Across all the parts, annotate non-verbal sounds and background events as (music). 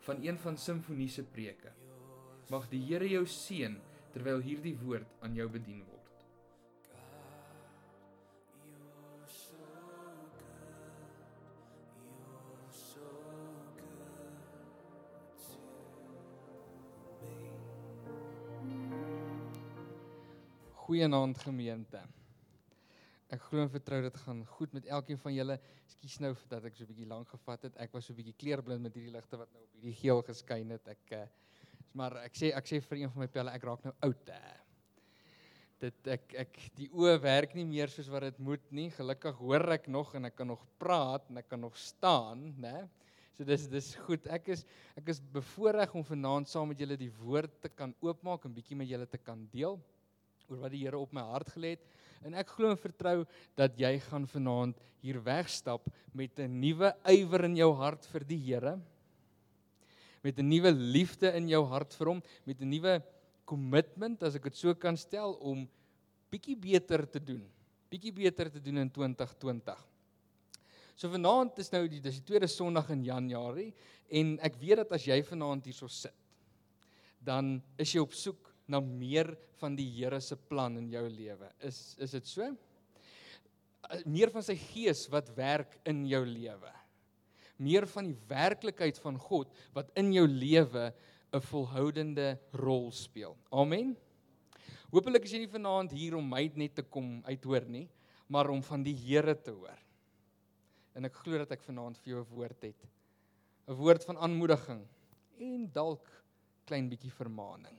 van een van Simfonie se preke. Mag die Here jou seën terwyl hierdie woord aan jou bedien word. Goeienaand gemeente. Ek glo en vertrou dit gaan goed met elkeen van julle. Ekskuus nou dat ek so 'n bietjie lank gevat het. Ek was so 'n bietjie kleurblind met hierdie ligte wat nou op hierdie geel geskyn het. Ek uh, maar ek sê ek sê vir een van my pelle ek raak nou oud. Uh. Dit ek ek die oë werk nie meer soos wat dit moet nie. Gelukkig hoor ek nog en ek kan nog praat en ek kan nog staan, né? So dis dis goed. Ek is ek is bevoorreg om vanaand saam met julle die woord te kan oopmaak en bietjie met julle te kan deel oor wat die Here op my hart gelê het. En ek glo en vertrou dat jy gaan vanaand hier wegstap met 'n nuwe ywer in jou hart vir die Here. Met 'n nuwe liefde in jou hart vir hom, met 'n nuwe commitment as ek dit so kan stel om bietjie beter te doen. Bietjie beter te doen in 2020. So vanaand is nou die dis die tweede Sondag in Januarie en ek weet dat as jy vanaand hierso sit, dan is jy op soek na meer van die Here se plan in jou lewe. Is is dit so? Eh, meer van sy gees wat werk in jou lewe. Meer van die werklikheid van God wat in jou lewe 'n volhoudende rol speel. Amen. Hoopelik is jy nie vanaand hier om my net te kom uithoor nie, maar om van die Here te hoor. En ek glo dat ek vanaand vir jou 'n woord het. 'n Woord van aanmoediging en dalk klein bietjie vermaaning.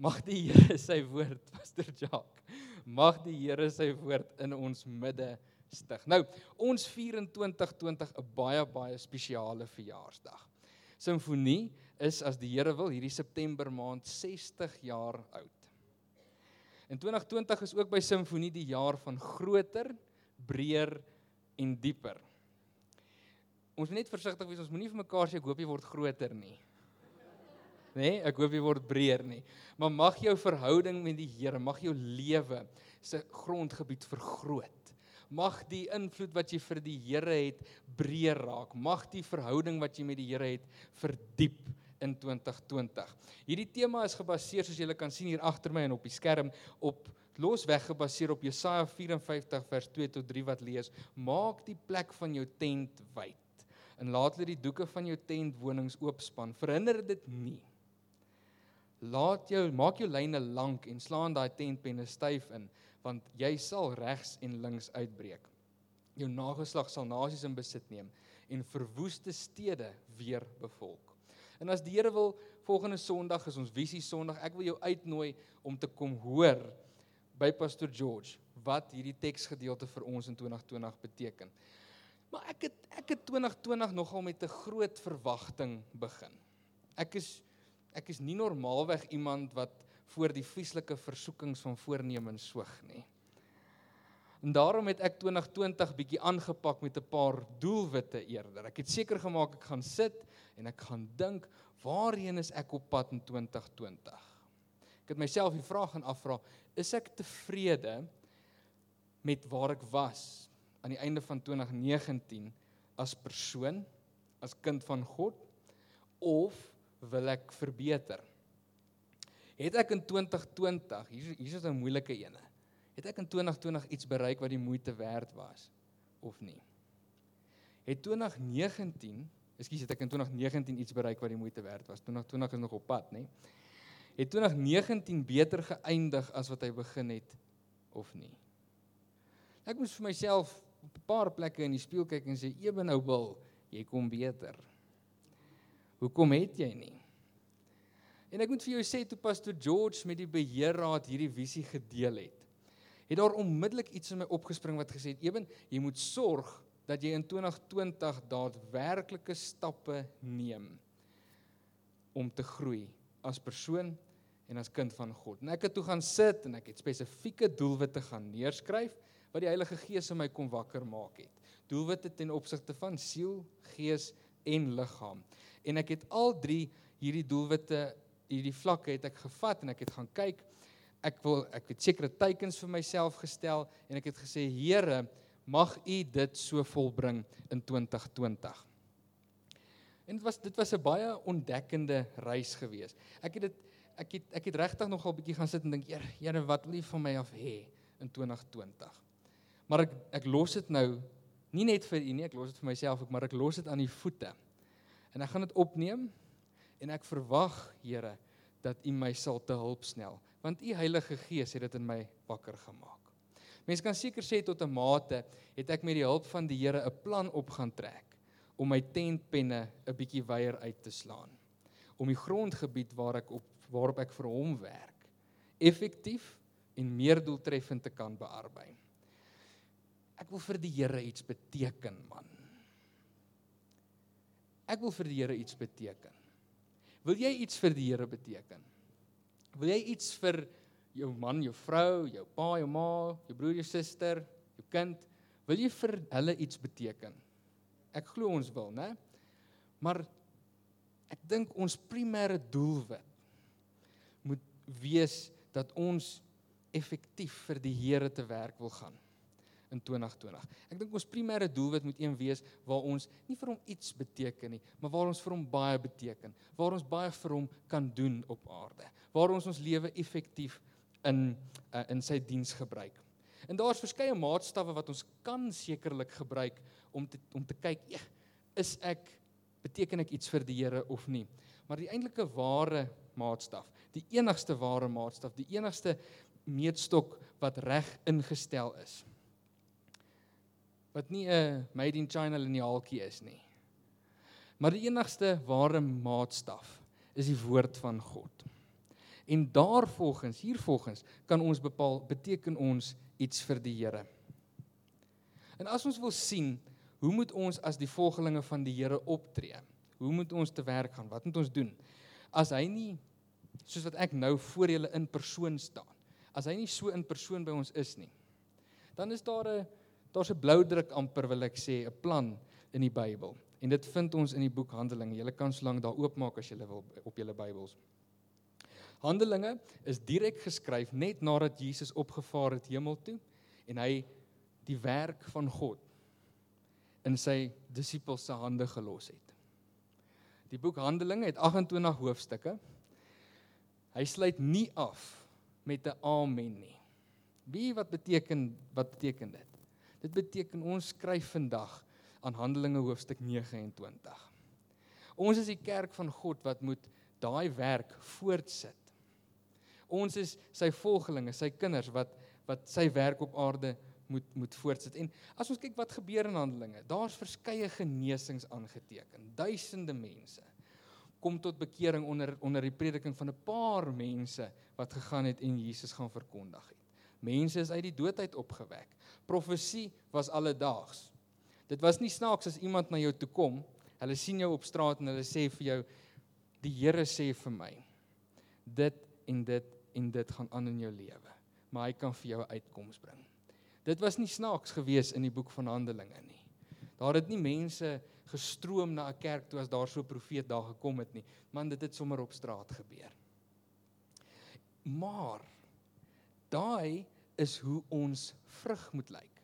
Mag die Here sy woord, (laughs) Pastor Jacques. Mag die Here sy woord in ons midde stig. Nou, ons 2420 'n baie baie spesiale verjaarsdag. Simfonie is as die Here wil hierdie September maand 60 jaar oud. En 2020 is ook by Simfonie die jaar van groter, breër en dieper. Ons moet net versigtig wees, ons moenie vir mekaar sê ek hoop jy word groter nie nê? Nee, ek hoop jy word breër nie. Maar mag jou verhouding met die Here, mag jou lewe se grondgebied vergroot. Mag die invloed wat jy vir die Here het breër raak. Mag die verhouding wat jy met die Here het verdiep in 2020. Hierdie tema is gebaseer soos julle kan sien hier agter my en op die skerm op losweg gebaseer op Jesaja 54 vers 2 tot 3 wat lees: Maak die plek van jou tent wyd en laat hulle die doeke van jou tentwonings oopspan. Verhinder dit nie. Laat jou maak jou lyne lank en slaan daai tentpenne styf in want jy sal regs en links uitbreek. Jou nageslag sal nasies in besit neem en verwoeste stede weer bevolk. En as die Here wil volgende Sondag is ons visie Sondag. Ek wil jou uitnooi om te kom hoor by Pastor George wat hierdie teksgedeelte vir ons in 2020 beteken. Maar ek het ek het 2020 nogal met 'n groot verwagting begin. Ek is ek is nie normaalweg iemand wat voor die vieslike versoekings van voornemens soeg nie. En daarom het ek 2020 bietjie aangepak met 'n paar doelwitte eerder. Ek het seker gemaak ek gaan sit en ek gaan dink, waarheen is ek op pad in 2020? Ek het myself die vraag gaan afvra, is ek tevrede met waar ek was aan die einde van 2019 as persoon, as kind van God of wil ek verbeter? Het ek in 2020, hier hier is 'n moeilike ene. Het ek in 2020 iets bereik wat die moeite werd was of nie? Het 2019, ekskuus, het ek in 2019 iets bereik wat die moeite werd was? 2020 is nog op pad, nê? Het 2019 beter geëindig as wat hy begin het of nie? Ek moes vir myself op 'n paar plekke in die spieël kyk en sê, "Ebenhou wil, jy kom beter." Hoekom het jy nie? En ek moet vir jou sê toe pastor George met die beheerraad hierdie visie gedeel het, het daar onmiddellik iets in my opgespring wat gesê het: "Eben, jy moet sorg dat jy in 2020 daadwerklike stappe neem om te groei as persoon en as kind van God. En ek het toe gaan sit en ek het spesifieke doelwitte gaan neerskryf wat die Heilige Gees in my kom wakker maak het. Doelwitte ten opsigte van siel, gees en liggaam. En ek het al drie hierdie doelwitte, hierdie vlakke het ek gevat en ek het gaan kyk. Ek wil ek het sekere teikens vir myself gestel en ek het gesê Here, mag U dit so volbring in 2020. En dit was dit was 'n baie ontdekkende reis geweest. Ek het dit ek het ek het regtig nogal bietjie gaan sit en dink, Here, wat wil U van my af hê in 2020? Maar ek ek los dit nou nie net vir U nie, ek los dit vir myself ook, maar ek los dit aan U voete. En ek gaan dit opneem en ek verwag, Here, dat U my sal te hulp snel, want U Heilige Gees het dit in my wakker gemaak. Mense kan seker sê tot 'n mate het ek met die hulp van die Here 'n plan op gaan trek om my tentpenne 'n bietjie weier uit te slaan. Om die grondgebied waar ek op waarop ek vir hom werk effektief en meer doeltreffend te kan bearbei. Ek wil vir die Here iets beteken, man. Ek wil vir die Here iets beteken. Wil jy iets vir die Here beteken? Wil jy iets vir jou man, jou vrou, jou pa, jou ma, jou broer, jou suster, jou kind, wil jy vir hulle iets beteken? Ek glo ons wil, né? Maar ek dink ons primêre doelwit moet wees dat ons effektief vir die Here te werk wil gaan in 2020. Ek dink ons primêre doelwit moet een wees waar ons nie vir hom iets beteken nie, maar waar ons vir hom baie beteken, waar ons baie vir hom kan doen op aarde, waar ons ons lewe effektief in uh, in sy diens gebruik. En daar's verskeie maatstawwe wat ons kan sekerlik gebruik om te om te kyk, ja, is ek beteken ek iets vir die Here of nie? Maar die eintlike ware maatstaf, die enigste ware maatstaf, die enigste meetstok wat reg ingestel is, wat nie 'n made in China lineaaltjie is nie. Maar die enigste ware maatstaf is die woord van God. En daarvolgens, hiervolgens kan ons bepaal beteken ons iets vir die Here. En as ons wil sien, hoe moet ons as die volgelinge van die Here optree? Hoe moet ons te werk gaan? Wat moet ons doen? As hy nie soos wat ek nou voor julle in persoon staan, as hy nie so in persoon by ons is nie, dan is daar 'n daar's 'n blou druk amper wil ek sê, 'n plan in die Bybel. En dit vind ons in die boek Handelinge. Jy kan sōlank daar oopmaak as jy wil op julle Bybels. Handelinge is direk geskryf net nadat Jesus opgevaar het hemel toe en hy die werk van God in sy disippels se hande gelos het. Die boek Handelinge het 28 hoofstukke. Hy sluit nie af met 'n amen nie. Wie wat beteken wat beteken dit? Dit beteken ons skryf vandag aan Handelinge hoofstuk 29. Ons is die kerk van God wat moet daai werk voortsit. Ons is sy volgelinge, sy kinders wat wat sy werk op aarde moet moet voortsit. En as ons kyk wat gebeur in Handelinge, daar's verskeie genesings aangeteken. Duisende mense kom tot bekering onder onder die prediking van 'n paar mense wat gegaan het en Jesus gaan verkondig het. Mense is uit die dood uit opgewek. Profesie was alledaags. Dit was nie snaaks as iemand na jou toe kom, hulle sien jou op straat en hulle sê vir jou die Here sê vir my dit en dit en dit gaan aan in jou lewe, maar hy kan vir jou 'n uitkoms bring. Dit was nie snaaks gewees in die boek van Handelinge nie. Daar het nie mense gestroom na 'n kerk toe as daar so 'n profeet daar gekom het nie, man dit het sommer op straat gebeur. Maar daai is hoe ons vrug moet lyk.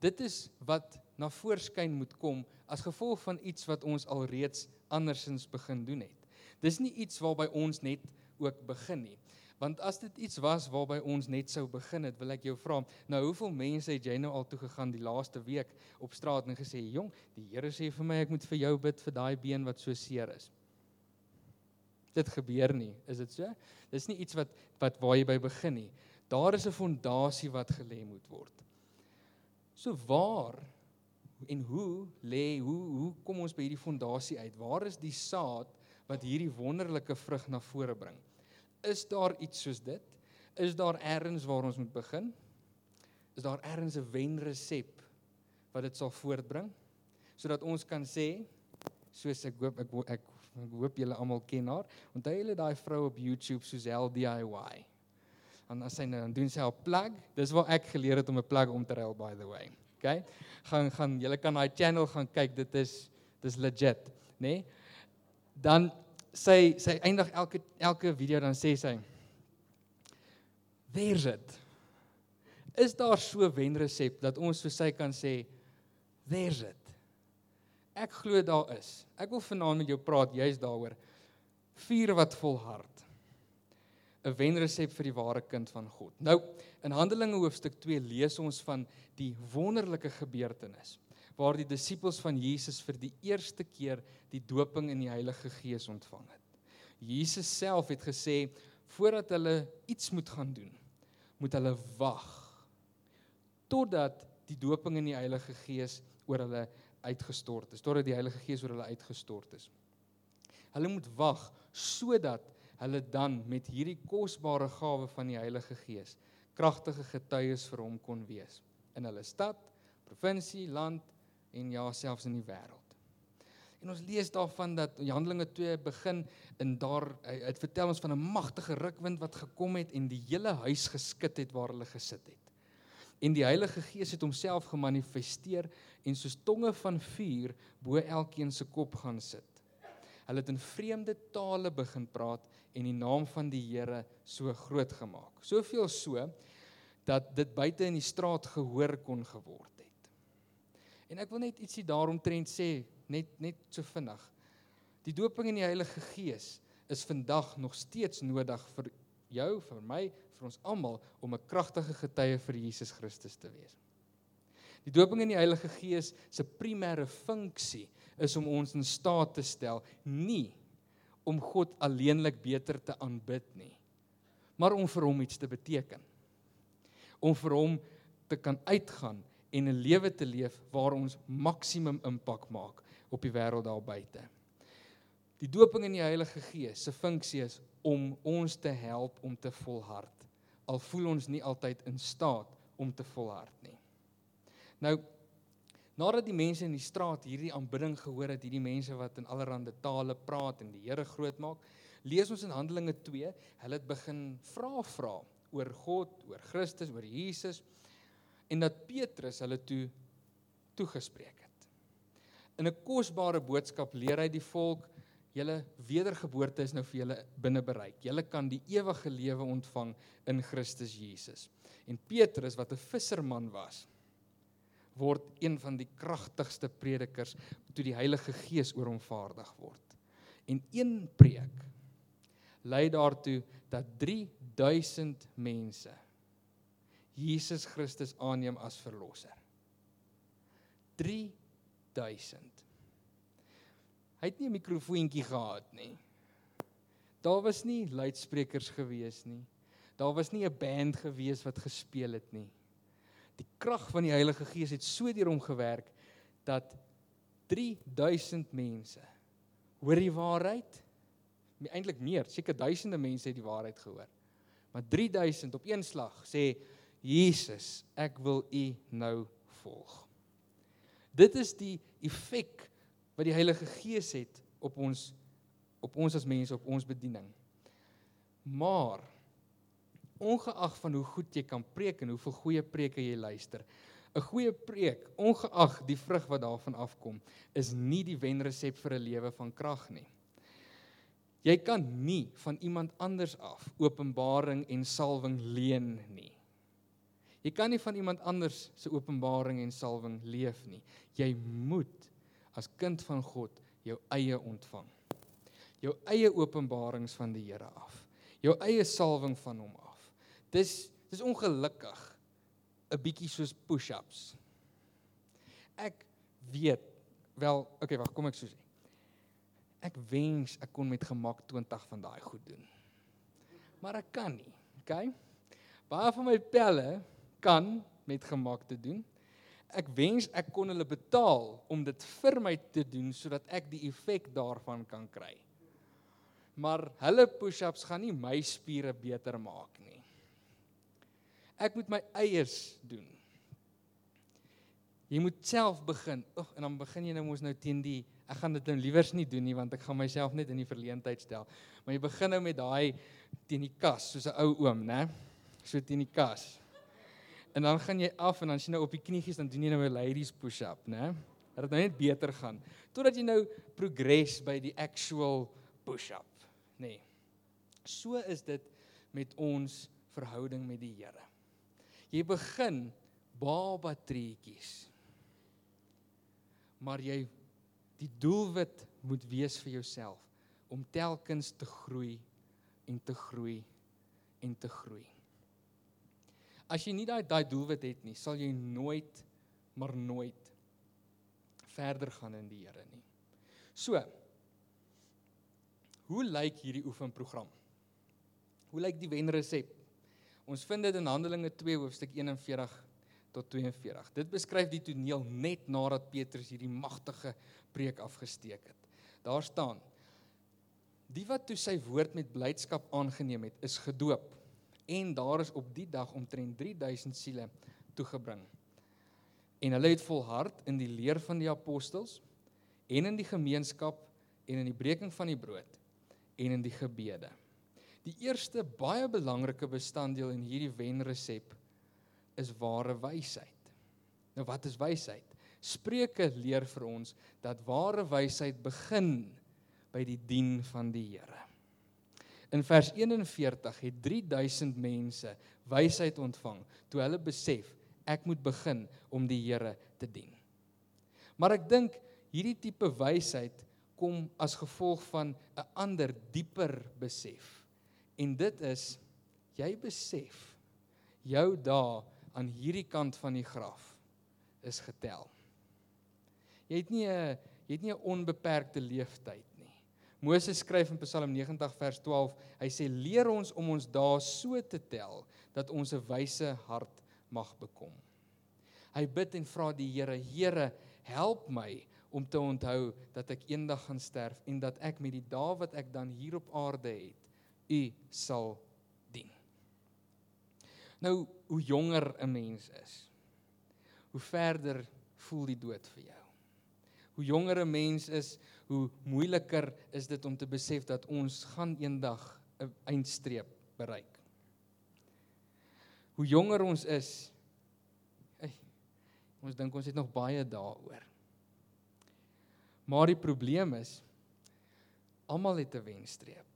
Dit is wat na voorskyn moet kom as gevolg van iets wat ons alreeds andersins begin doen het. Dis nie iets waarby ons net ook begin nie. Want as dit iets was waarby ons net sou begin het, wil ek jou vra, nou hoeveel mense het jy nou al toe gegaan die laaste week op straat en gesê, "Jong, die Here sê vir my ek moet vir jou bid vir daai been wat so seer is." Dit gebeur nie, is dit so? Dis nie iets wat wat waar jy by begin nie. Daar is 'n fondasie wat gelê moet word. So waar en hoe lê hoe hoe kom ons by hierdie fondasie uit? Waar is die saad wat hierdie wonderlike vrug na vore bring? Is daar iets soos dit? Is daar ergens waar ons moet begin? Is daar ergens 'n wenresep wat dit sal voortbring sodat ons kan sê soos ek hoop ek ek Ek hoop julle almal ken haar. Onthou julle daai vrou op YouTube Suzelle DIY? En as sy nou dan doen sy 'n plug. Dis waar ek geleer het om 'n plug om te ruil by the way. Okay? Gaan gaan julle kan daai channel gaan kyk. Dit is dis legit, né? Nee? Dan sy sy eindig elke elke video dan sê sy There's it. Is daar so wenresep dat ons vir sy kan sê there's it. Ek glo daar is. Ek wil vanaand met jou praat juist daaroor. Vuur wat volhard. 'n Wenresep vir die ware kind van God. Nou, in Handelinge hoofstuk 2 lees ons van die wonderlike gebeurtenis waar die disippels van Jesus vir die eerste keer die doping in die Heilige Gees ontvang het. Jesus self het gesê voordat hulle iets moet gaan doen, moet hulle wag totdat die doping in die Heilige Gees oor hulle uitgestort is, totdat die Heilige Gees oor hulle uitgestort is. Hulle moet wag sodat hulle dan met hierdie kosbare gawe van die Heilige Gees kragtige getuies vir hom kon wees in hulle stad, provinsie, land en ja selfs in die wêreld. En ons lees daarvan dat Handelinge 2 begin in daar dit vertel ons van 'n magtige rukwind wat gekom het en die hele huis geskit het waar hulle gesit het en die Heilige Gees het homself gemanifesteer en soos tonge van vuur bo elkeen se kop gaan sit. Hulle het in vreemde tale begin praat en die naam van die Here so groot gemaak. Soveel so dat dit buite in die straat gehoor kon geword het. En ek wil net ietsie daaromtrent sê, net net so vinnig. Die doping in die Heilige Gees is vandag nog steeds nodig vir jou, vir my, vir ons almal om 'n kragtige getuie vir Jesus Christus te wees. Die doping in die Heilige Gees se primêre funksie is om ons in staat te stel nie om God alleenlik beter te aanbid nie, maar om vir hom iets te beteken. Om vir hom te kan uitgaan en 'n lewe te leef waar ons maksimum impak maak op die wêreld daar buite. Die doping in die Heilige Gees se funksie is om ons te help om te volhard al voel ons nie altyd in staat om te volhard nie. Nou nadat die mense in die straat hierdie aanbidding gehoor het, hierdie mense wat in allerlei tale praat en die Here groot maak, lees ons in Handelinge 2, hulle het begin vra vra oor God, oor Christus, oor Jesus en dat Petrus hulle toe toegespreek het. In 'n kosbare boodskap leer hy die volk julle wedergeboorte is nou vir julle binne bereik. Julle kan die ewige lewe ontvang in Christus Jesus. En Petrus wat 'n visserman was, word een van die kragtigste predikers toe die Heilige Gees oor hom vaardig word. En een preek lei daartoe dat 3000 mense Jesus Christus aanneem as verlosser. 3000 Hy het nie 'n mikrofoontjie gehad nie. Daar was nie luidsprekers gewees nie. Daar was nie 'n band gewees wat gespeel het nie. Die krag van die Heilige Gees het so deur hom gewerk dat 3000 mense hoor die waarheid. Nie eintlik meer, seker duisende mense het die waarheid gehoor. Maar 3000 op een slag sê Jesus, ek wil U nou volg. Dit is die effek wat die Heilige Gees het op ons op ons as mense op ons bediening. Maar ongeag van hoe goed jy kan preek en hoeveel goeie preke jy luister, 'n goeie preek, ongeag die vrug wat daarvan afkom, is nie die wenresep vir 'n lewe van krag nie. Jy kan nie van iemand anders af openbaring en salwing leen nie. Jy kan nie van iemand anders se openbaring en salwing leef nie. Jy moet as kind van God jou eie ontvang. Jou eie openbarings van die Here af. Jou eie salwing van hom af. Dis dis ongelukkig 'n bietjie soos push-ups. Ek weet wel, okay, wag, kom ek sê. Ek wens ek kon met gemak 20 van daai goed doen. Maar ek kan nie, okay? Baie van my pelle kan met gemak te doen. Ek wens ek kon hulle betaal om dit vir my te doen sodat ek die effek daarvan kan kry. Maar hulle push-ups gaan nie my spiere beter maak nie. Ek moet my eiers doen. Jy moet self begin. Ag, en dan begin jy nou mos nou teen die ek gaan dit nou liewers nie doen nie want ek gaan myself net in die verleentheid stel. Maar jy begin nou met daai teen die kas soos 'n ou oom, né? So teen die kas. En dan gaan jy af en dan as jy nou op die kniegies dan doen jy nou 'n ladies push-up, né? Dat dit nou net beter gaan totdat jy nou progress by die actual push-up, nê. Nee. So is dit met ons verhouding met die Here. Jy begin baba treetjies. Maar jy die doelwit moet wees vir jouself om telkens te groei en te groei en te groei. As jy nie daai daai doelwit het nie, sal jy nooit maar nooit verder gaan in die Here nie. So. Hoe lyk hierdie oefenprogram? Hoe lyk die wenresep? Ons vind dit in Handelinge 2 hoofstuk 41 tot 42. Dit beskryf die toneel net nadat Petrus hierdie magtige preek afgesteek het. Daar staan: Die wat toe sy woord met blydskap aangeneem het, is gedoop en daar is op die dag omtrent 3000 siele toegebring. En hulle het volhard in die leer van die apostels en in die gemeenskap en in die breking van die brood en in die gebede. Die eerste baie belangrike bestanddeel in hierdie wenresep is ware wysheid. Nou wat is wysheid? Spreuke leer vir ons dat ware wysheid begin by die dien van die Here. In vers 41 het 3000 mense wysheid ontvang toe hulle besef ek moet begin om die Here te dien. Maar ek dink hierdie tipe wysheid kom as gevolg van 'n ander dieper besef. En dit is jy besef jou dae aan hierdie kant van die graf is getel. Jy het nie 'n jy het nie 'n onbeperkte leeftyd nie. Moses skryf in Psalm 90 vers 12, hy sê leer ons om ons dae so te tel dat ons 'n wyse hart mag bekom. Hy bid en vra die Here, Here, help my om te onthou dat ek eendag gaan sterf en dat ek met die dae wat ek dan hier op aarde het, U sal dien. Nou, hoe jonger 'n mens is, hoe verder voel die dood vir jou. Hoe jonger 'n mens is, hoe moeiliker is dit om te besef dat ons gaan eendag 'n eindstreep bereik. Hoe jonger ons is, hey, ons dink ons het nog baie daaroor. Maar die probleem is almal het 'n wenstreep.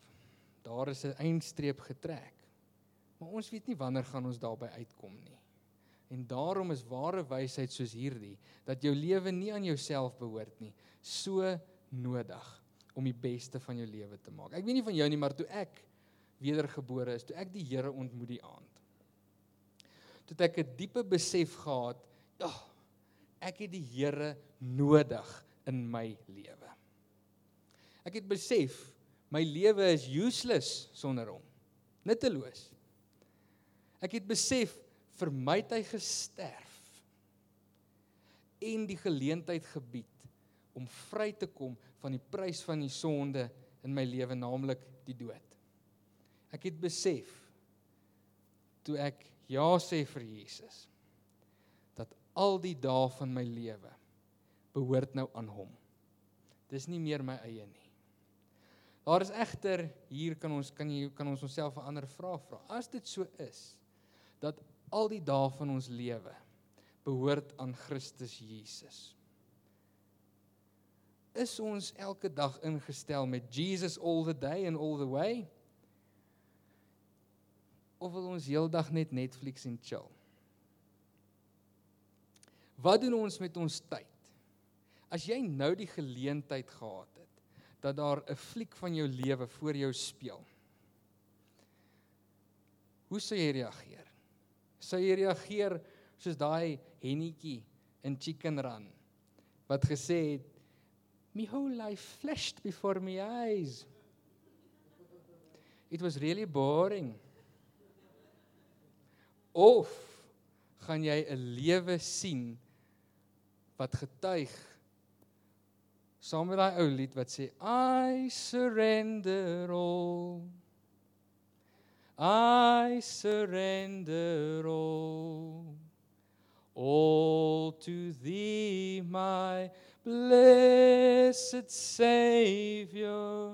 Daar is 'n eindstreep getrek. Maar ons weet nie wanneer gaan ons daarby uitkom nie. En daarom is ware wysheid soos hierdie dat jou lewe nie aan jouself behoort nie, so nodig om die beste van jou lewe te maak. Ek weet nie van jou nie, maar toe ek wedergebore is, toe ek die Here ontmoet die aand. Toe ek 'n diepe besef gehad, ja, oh, ek het die Here nodig in my lewe. Ek het besef my lewe is useless sonder hom. Nutteloos. Ek het besef vir my het hy gesterf en die geleentheid gebied om vry te kom van die prys van die sonde in my lewe naamlik die dood. Ek het besef toe ek ja sê vir Jesus dat al die dae van my lewe behoort nou aan hom. Dis nie meer my eie nie. Daar is egter hier kan ons kan jy kan ons onsself 'n ander vraag vra. As dit so is dat al die dae van ons lewe behoort aan Christus Jesus. Is ons elke dag ingestel met Jesus all the day and all the way? Of wil ons heeldag net Netflix en chill? Wat doen ons met ons tyd? As jy nou die geleentheid gehad het dat daar 'n fliek van jou lewe voor jou speel. Hoe sou jy reageer? Sou jy reageer soos daai hennetjie in Chicken Run wat gesê het my whole life flashed before my eyes. It was really boring. Of gaan jy 'n lewe sien wat getuig saam met daai ou lied wat sê I surrender all I surrender all all to thee blessed Savior,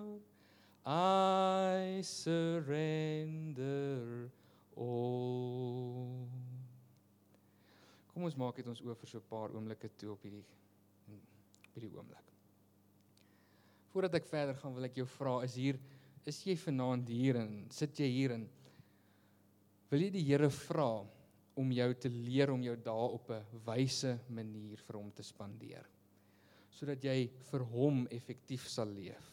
I surrender all. Kom ons maak dit ons oë vir so 'n paar oomblikke toe op hierdie op hierdie oomblik. Voordat ek verder gaan, wil ek jou vra, is hier is jy vanaand hier en sit jy hier en wil jy die Here vra om jou te leer om jou dae op 'n wyse manier vir hom te spandeer sodat jy vir hom effektief sal leef.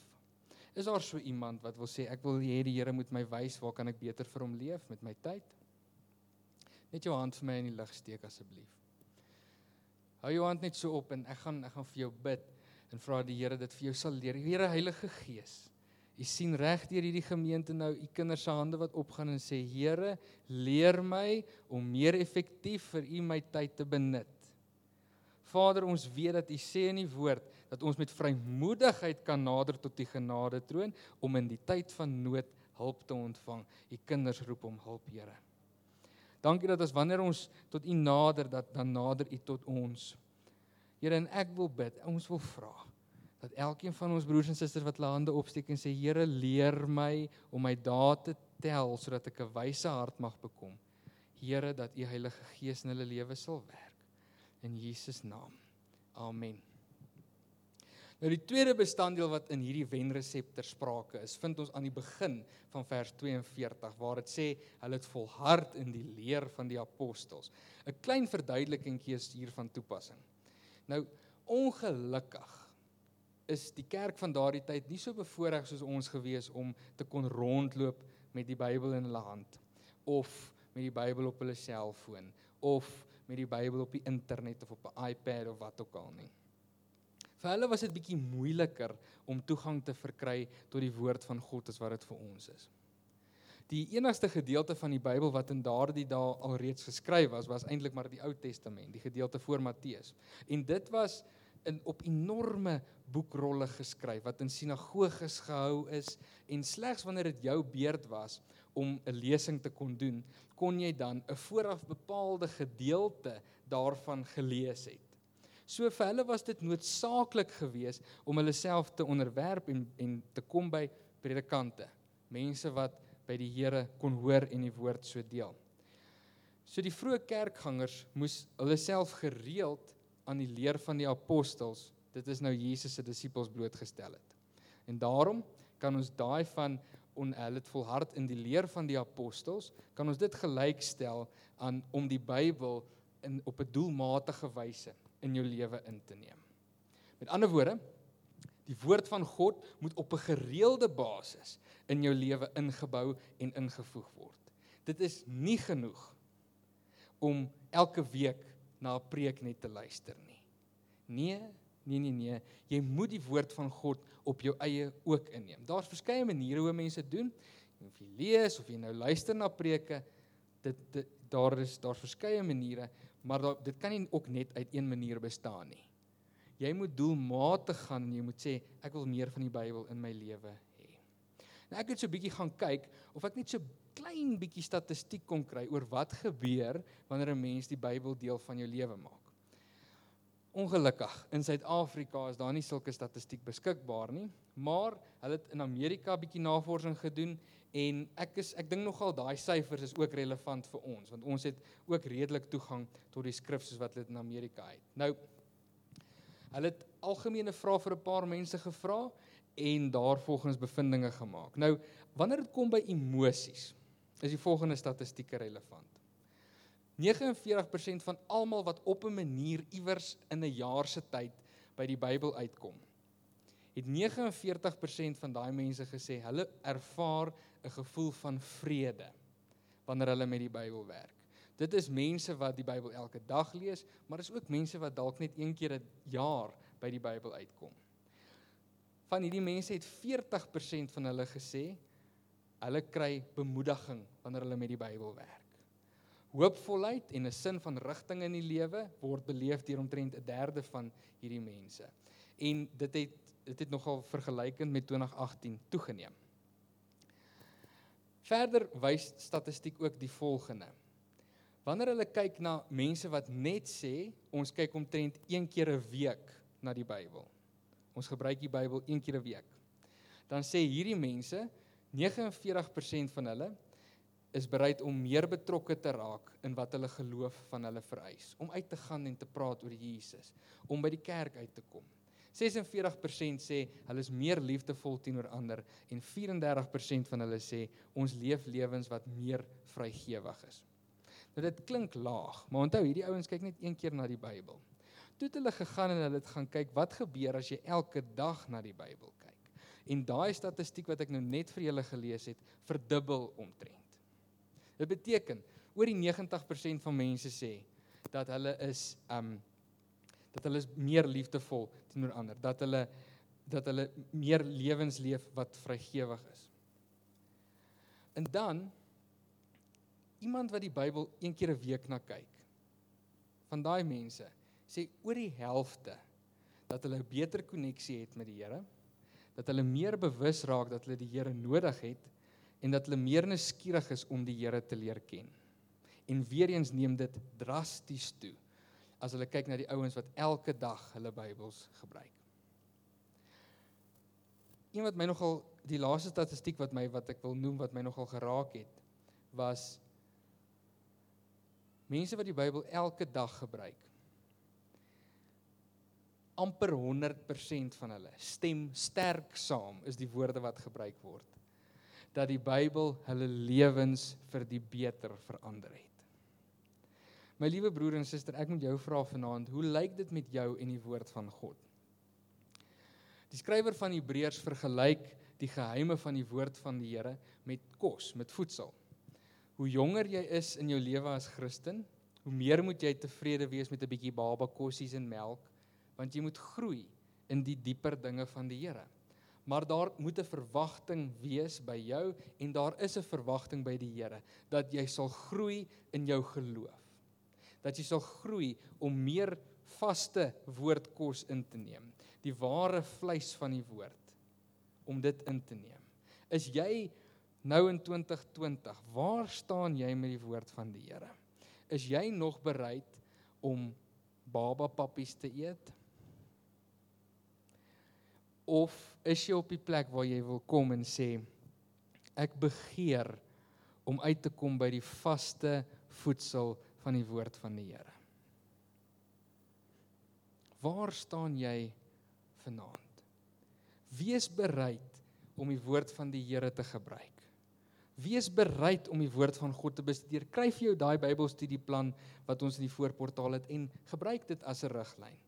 Is daar so iemand wat wil sê ek wil hê die Here moet my wys waar kan ek beter vir hom leef met my tyd? Net jou hand vir my in die lug steek asseblief. Hou jou hand net so op en ek gaan ek gaan vir jou bid en vra die Here dit vir jou sal leer. Here Heilige Gees, U sien reg deur hierdie gemeente nou u kinders se hande wat opgaan en sê Here, leer my om meer effektief vir u my tyd te benut. Vader, ons weet dat u sê in die woord dat ons met vrymoedigheid kan nader tot die genade troon om in die tyd van nood hulp te ontvang. U kinders roep om hulp, Here. Dankie dat as wanneer ons tot u nader dat dan nader u tot ons. Here, en ek wil bid, ons wil vra dat elkeen van ons broers en susters wat hulle hande opsteek en sê Here leer my om my dae te tel sodat ek 'n wyse hart mag bekom. Here dat u Heilige Gees in hulle lewe sal werk. In Jesus naam. Amen. Nou die tweede bestanddeel wat in hierdie wenresep ter sprake is, vind ons aan die begin van vers 42 waar dit sê hulle het volhard in die leer van die apostels. 'n Klein verduidelikingkie is hier van toepassing. Nou ongelukkig is die kerk van daardie tyd nie so bevoordeel soos ons gewees om te kon rondloop met die Bybel in hulle hand of met die Bybel op hulle selfoon of met die Bybel op die internet of op 'n iPad of wat ook al nie. Vir hulle was dit bietjie moeiliker om toegang te verkry tot die woord van God as wat dit vir ons is. Die enigste gedeelte van die Bybel wat in daardie dae alreeds geskryf was, was eintlik maar die Ou Testament, die gedeelte voor Matteus. En dit was in op enorme boekrolle geskryf wat in sinagoges gehou is en slegs wanneer dit jou beurt was om 'n lesing te kon doen, kon jy dan 'n vooraf bepaalde gedeelte daarvan gelees het. So vir hulle was dit noodsaaklik geweest om hulle self te onderwerp en en te kom by predikante, mense wat by die Here kon hoor en die woord so deel. So die vroeë kerkgangers moes hulle self gereeld aan die leer van die apostels, dit is nou Jesus se disippels blootgestel het. En daarom kan ons daai van on hulle het volhard in die leer van die apostels, kan ons dit gelykstel aan om die Bybel in op 'n doelmatige wyse in jou lewe in te neem. Met ander woorde, die woord van God moet op 'n gereelde basis in jou lewe ingebou en ingevoeg word. Dit is nie genoeg om elke week na 'n preek net te luister nie. Nee, nee nee nee, jy moet die woord van God op jou eie ook inneem. Daar's verskeie maniere hoe mense doen. Of jy lees of jy nou luister na preke, dit, dit daar is daar's verskeie maniere, maar daar, dit kan nie ook net uit een manier bestaan nie. Jy moet doelmatig gaan en jy moet sê ek wil meer van die Bybel in my lewe hê. Nou ek het so 'n bietjie gaan kyk of ek net so klein bietjie statistiek kon kry oor wat gebeur wanneer 'n mens die Bybel deel van jou lewe maak. Ongelukkig in Suid-Afrika is daar nie sulke statistiek beskikbaar nie, maar hulle het in Amerika bietjie navorsing gedoen en ek is ek dink nogal daai syfers is ook relevant vir ons want ons het ook redelik toegang tot die skrif soos wat hulle in Amerika het. Nou hulle het algemene vrae vir 'n paar mense gevra en daarvolgens bevindinge gemaak. Nou wanneer dit kom by emosies is die volgende statistieke relevant. 49% van almal wat op 'n manier iewers in 'n jaar se tyd by die Bybel uitkom, het 49% van daai mense gesê hulle ervaar 'n gevoel van vrede wanneer hulle met die Bybel werk. Dit is mense wat die Bybel elke dag lees, maar is ook mense wat dalk net een keer 'n jaar by die Bybel uitkom. Van hierdie mense het 40% van hulle gesê hulle kry bemoediging wanneer hulle met die Bybel werk. Hoopvolheid en 'n sin van rigting in die lewe word beleef deur omtrent 'n derde van hierdie mense. En dit het dit het nogal vergelykend met 2018 toegeneem. Verder wys statistiek ook die volgende. Wanneer hulle kyk na mense wat net sê ons kyk omtrent een keer 'n week na die Bybel. Ons gebruik die Bybel een keer 'n week. Dan sê hierdie mense 49% van hulle is bereid om meer betrokke te raak in wat hulle geloof van hulle vereis, om uit te gaan en te praat oor Jesus, om by die kerk uit te kom. 46% sê hulle is meer liefdevol teenoor ander en 34% van hulle sê ons leef lewens wat meer vrygewig is. Nou dit klink laag, maar onthou hierdie ouens kyk net een keer na die Bybel. Toe het hulle gegaan en hulle het gaan kyk wat gebeur as jy elke dag na die Bybel kyk. En daai statistiek wat ek nou net vir julle gelees het, verdubbel omtrent. Dit beteken oor die 90% van mense sê dat hulle is um dat hulle is meer liefdevol teenoor ander, dat hulle dat hulle meer lewens leef wat vrygewig is. En dan iemand wat die Bybel een keer 'n week na kyk. Van daai mense sê oor die helfte dat hulle 'n beter koneksie het met die Here, dat hulle meer bewus raak dat hulle die Here nodig het en dat hulle meer nuuskierig is om die Here te leer ken. En weer eens neem dit drasties toe as hulle kyk na die ouens wat elke dag hulle Bybels gebruik. Een wat my nogal die laaste statistiek wat my wat ek wil noem wat my nogal geraak het was mense wat die Bybel elke dag gebruik. amper 100% van hulle stem sterk saam is die woorde wat gebruik word dat die Bybel hulle lewens vir die beter verander het. My liewe broer en suster, ek moet jou vra vanaand, hoe lyk dit met jou en die woord van God? Die skrywer van Hebreërs vergelyk die geheime van die woord van die Here met kos, met voedsel. Hoe jonger jy is in jou lewe as Christen, hoe meer moet jy tevrede wees met 'n bietjie baba kossies en melk, want jy moet groei in die dieper dinge van die Here maar daar moet 'n verwagting wees by jou en daar is 'n verwagting by die Here dat jy sal groei in jou geloof. Dat jy sal groei om meer vaste woordkos in te neem, die ware vleis van die woord om dit in te neem. Is jy nou in 2020, waar staan jy met die woord van die Here? Is jy nog bereid om baba pappies te eet? of is jy op die plek waar jy wil kom en sê ek begeer om uit te kom by die vaste voedsel van die woord van die Here. Waar staan jy vanaand? Wees bereid om die woord van die Here te gebruik. Wees bereid om die woord van God te bestudeer. Kry vir jou daai Bybelstudieplan wat ons in die voorportaal het en gebruik dit as 'n riglyn.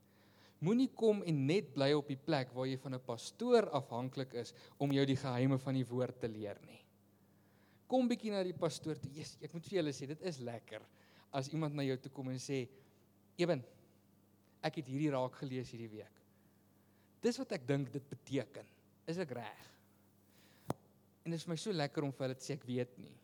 Moenie kom en net bly op die plek waar jy van 'n pastoor afhanklik is om jou die geheime van die woord te leer nie. Kom bietjie na die pastoor toe. Jesus, ek moet vir julle sê, dit is lekker as iemand na jou toe kom en sê, "Ewen, ek het hierdie raak gelees hierdie week." Dis wat ek dink dit beteken. Is ek reg? En dit is my so lekker om vir hulle te sê ek weet nie.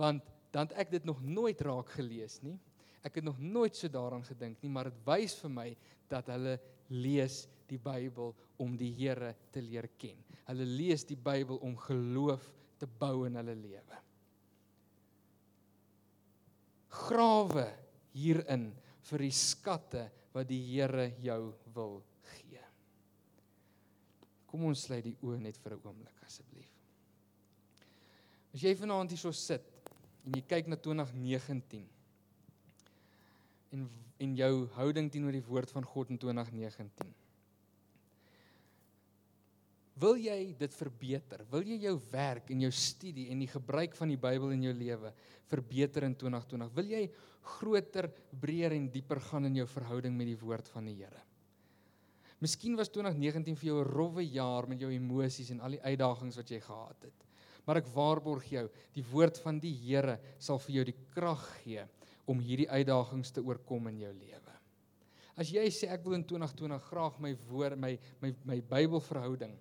Want dan het ek dit nog nooit raak gelees nie. Ek het nog nooit so daaraan gedink nie, maar dit wys vir my dat hulle lees die Bybel om die Here te leer ken. Hulle lees die Bybel om geloof te bou in hulle lewe. Grawe hierin vir die skatte wat die Here jou wil gee. Kom ons sluit die oë net vir 'n oomblik asseblief. As jy vanaand hier so sit en jy kyk na 2019 en en jou houding teenoor die woord van God in 2019. Wil jy dit verbeter? Wil jy jou werk en jou studie en die gebruik van die Bybel in jou lewe verbeter in 2020? Wil jy groter, breër en dieper gaan in jou verhouding met die woord van die Here? Miskien was 2019 vir jou 'n rowwe jaar met jou emosies en al die uitdagings wat jy gehad het. Maar ek waarborg jou, die woord van die Here sal vir jou die krag gee om hierdie uitdagings te oorkom in jou lewe. As jy sê ek wil in 2020 graag my woord my my my Bybelverhouding,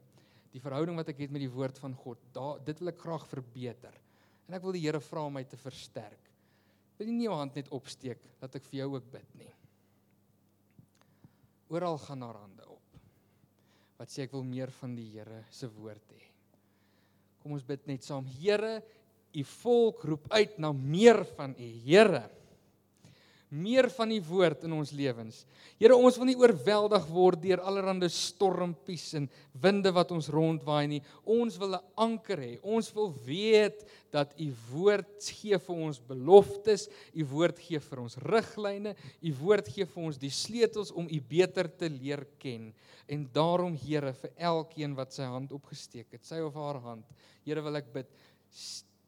die verhouding wat ek het met die woord van God, da dit wil ek graag verbeter. En ek wil die Here vra om my te versterk. Wil jy nie jou hand net opsteek dat ek vir jou ook bid nie? Oral gaan daar hande op. Wat sê ek wil meer van die Here se woord hê. Kom ons bid net saam. Here, u volk roep uit na meer van u. Here, meer van die woord in ons lewens. Here, ons wil nie oorweldig word deur allerlei stormpies en winde wat ons rondwaai nie. Ons wil 'n anker hê. Ons wil weet dat u woord gee vir ons beloftes, u woord gee vir ons riglyne, u woord gee vir ons die sleutels om u beter te leer ken. En daarom, Here, vir elkeen wat sy hand opgesteek het, sy of haar hand, Here wil ek bid,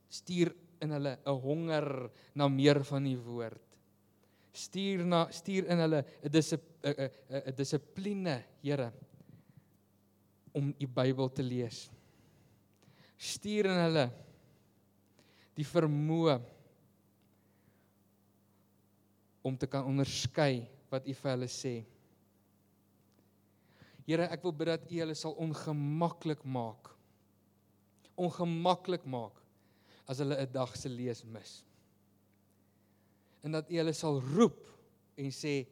stuur in hulle 'n honger na meer van u woord stuur na stuur in hulle 'n dissipline 'n dissipline, Here, om u Bybel te lees. Stuur in hulle die vermoë om te kan onderskei wat u vir hulle sê. Here, ek wil bid dat u hulle sal ongemaklik maak. Ongemaklik maak as hulle 'n dag se lees mis en dat U hulle sal roep en sê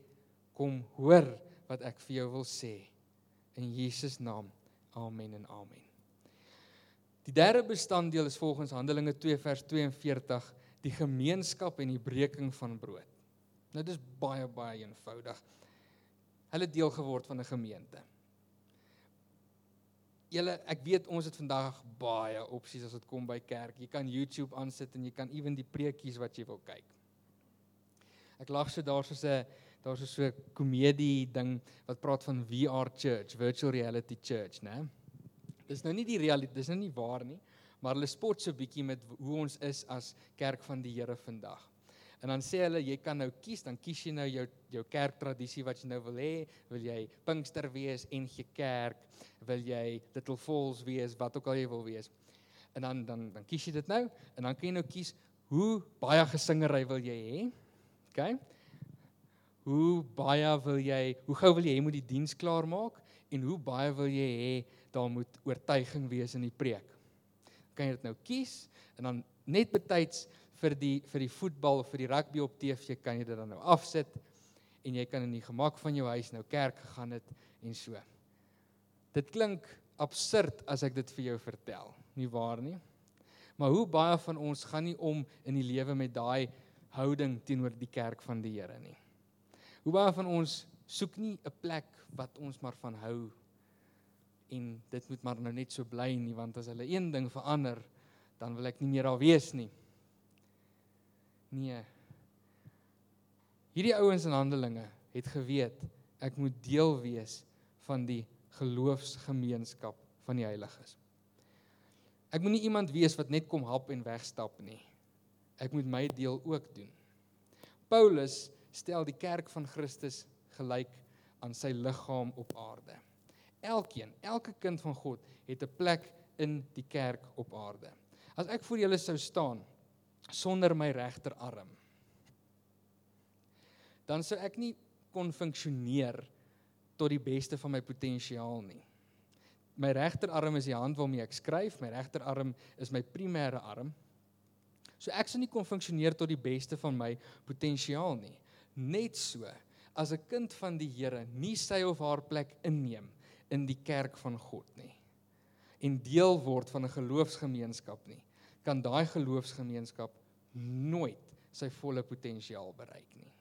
kom hoor wat ek vir jou wil sê in Jesus naam. Amen en amen. Die derde bestanddeel is volgens Handelinge 2 vers 42 die gemeenskap en die breking van brood. Nou dis baie baie eenvoudig. Hulle deel geword van 'n gemeente. Julle, ek weet ons het vandag baie opsies as dit kom by kerk. Jy kan YouTube aansit en jy kan ewen die preekies wat jy wil kyk. Ek lag so daar soos 'n daar's so 'n komedie ding wat praat van VR church, virtual reality church, né? Dis nou nie die realiteit, dis nou nie waar nie, maar hulle spot so bietjie met hoe ons is as kerk van die Here vandag. En dan sê hulle jy kan nou kies, dan kies jy nou jou jou kerktradisie wat jy nou wil hê, wil jy Pinkster wees en ge kerk, wil jy Little Falls wees, wat ook al jy wil wees. En dan dan dan kies jy dit nou en dan kan jy nou kies hoe baie gesingery wil jy hê? OK? Hoe baie wil jy, hoe gou wil jy hê moet die diens klaar maak en hoe baie wil jy hê daar moet oortuiging wees in die preek? Kan jy dit nou kies en dan net betyds vir die vir die voetbal of vir die rugby op TV kan jy dit dan nou afsit en jy kan in die gemak van jou huis nou kerk gegaan het en so. Dit klink absurd as ek dit vir jou vertel, nie waar nie? Maar hoe baie van ons gaan nie om in die lewe met daai houding teenoor die kerk van die Here nie. Hoe baie van ons soek nie 'n plek wat ons maar van hou en dit moet maar nou net so bly nie want as hulle een ding verander dan wil ek nie meer daar wees nie. Nee. Hierdie ouens in Handelinge het geweet ek moet deel wees van die geloofsgemeenskap van die heiliges. Ek moet nie iemand wees wat net kom hap en wegstap nie ek moet my deel ook doen. Paulus stel die kerk van Christus gelyk aan sy liggaam op aarde. Elkeen, elke kind van God het 'n plek in die kerk op aarde. As ek voor julle sou staan sonder my regterarm, dan sou ek nie kon funksioneer tot die beste van my potensiaal nie. My regterarm is die hand waarmee ek skryf, my regterarm is my primêre arm. So ek sou nie kon funksioneer tot die beste van my potensiaal nie. Net so as 'n kind van die Here nie sy of haar plek inneem in die kerk van God nie en deel word van 'n geloofsgemeenskap nie, kan daai geloofsgemeenskap nooit sy volle potensiaal bereik nie.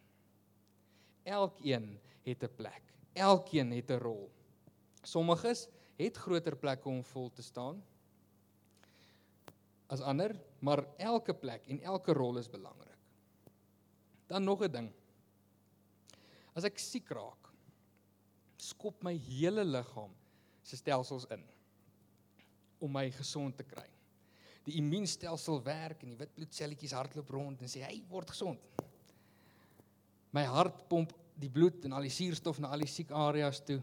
Elkeen het 'n plek. Elkeen het 'n rol. Sommiges het groter plekke om vol te staan as ander, maar elke plek en elke rol is belangrik. Dan nog 'n ding. As ek siek raak, skop my hele liggaam se stelsels in om my gesond te kry. Die immuunstelsel werk en die wit bloedselletjies hardloop rond en sê hy word gesond. My hart pomp die bloed en al die suurstof na al die siek areas toe.